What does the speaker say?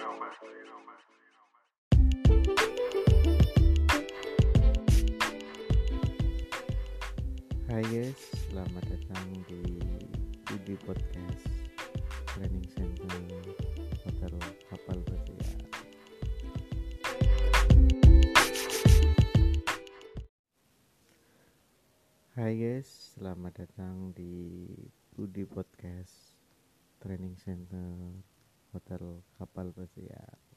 Hai guys, selamat datang di Udi Podcast Training Center Hotel Kapal Berjaya. Hai guys, selamat datang di Udi Podcast Training Center Hotel Kapal Pesiar.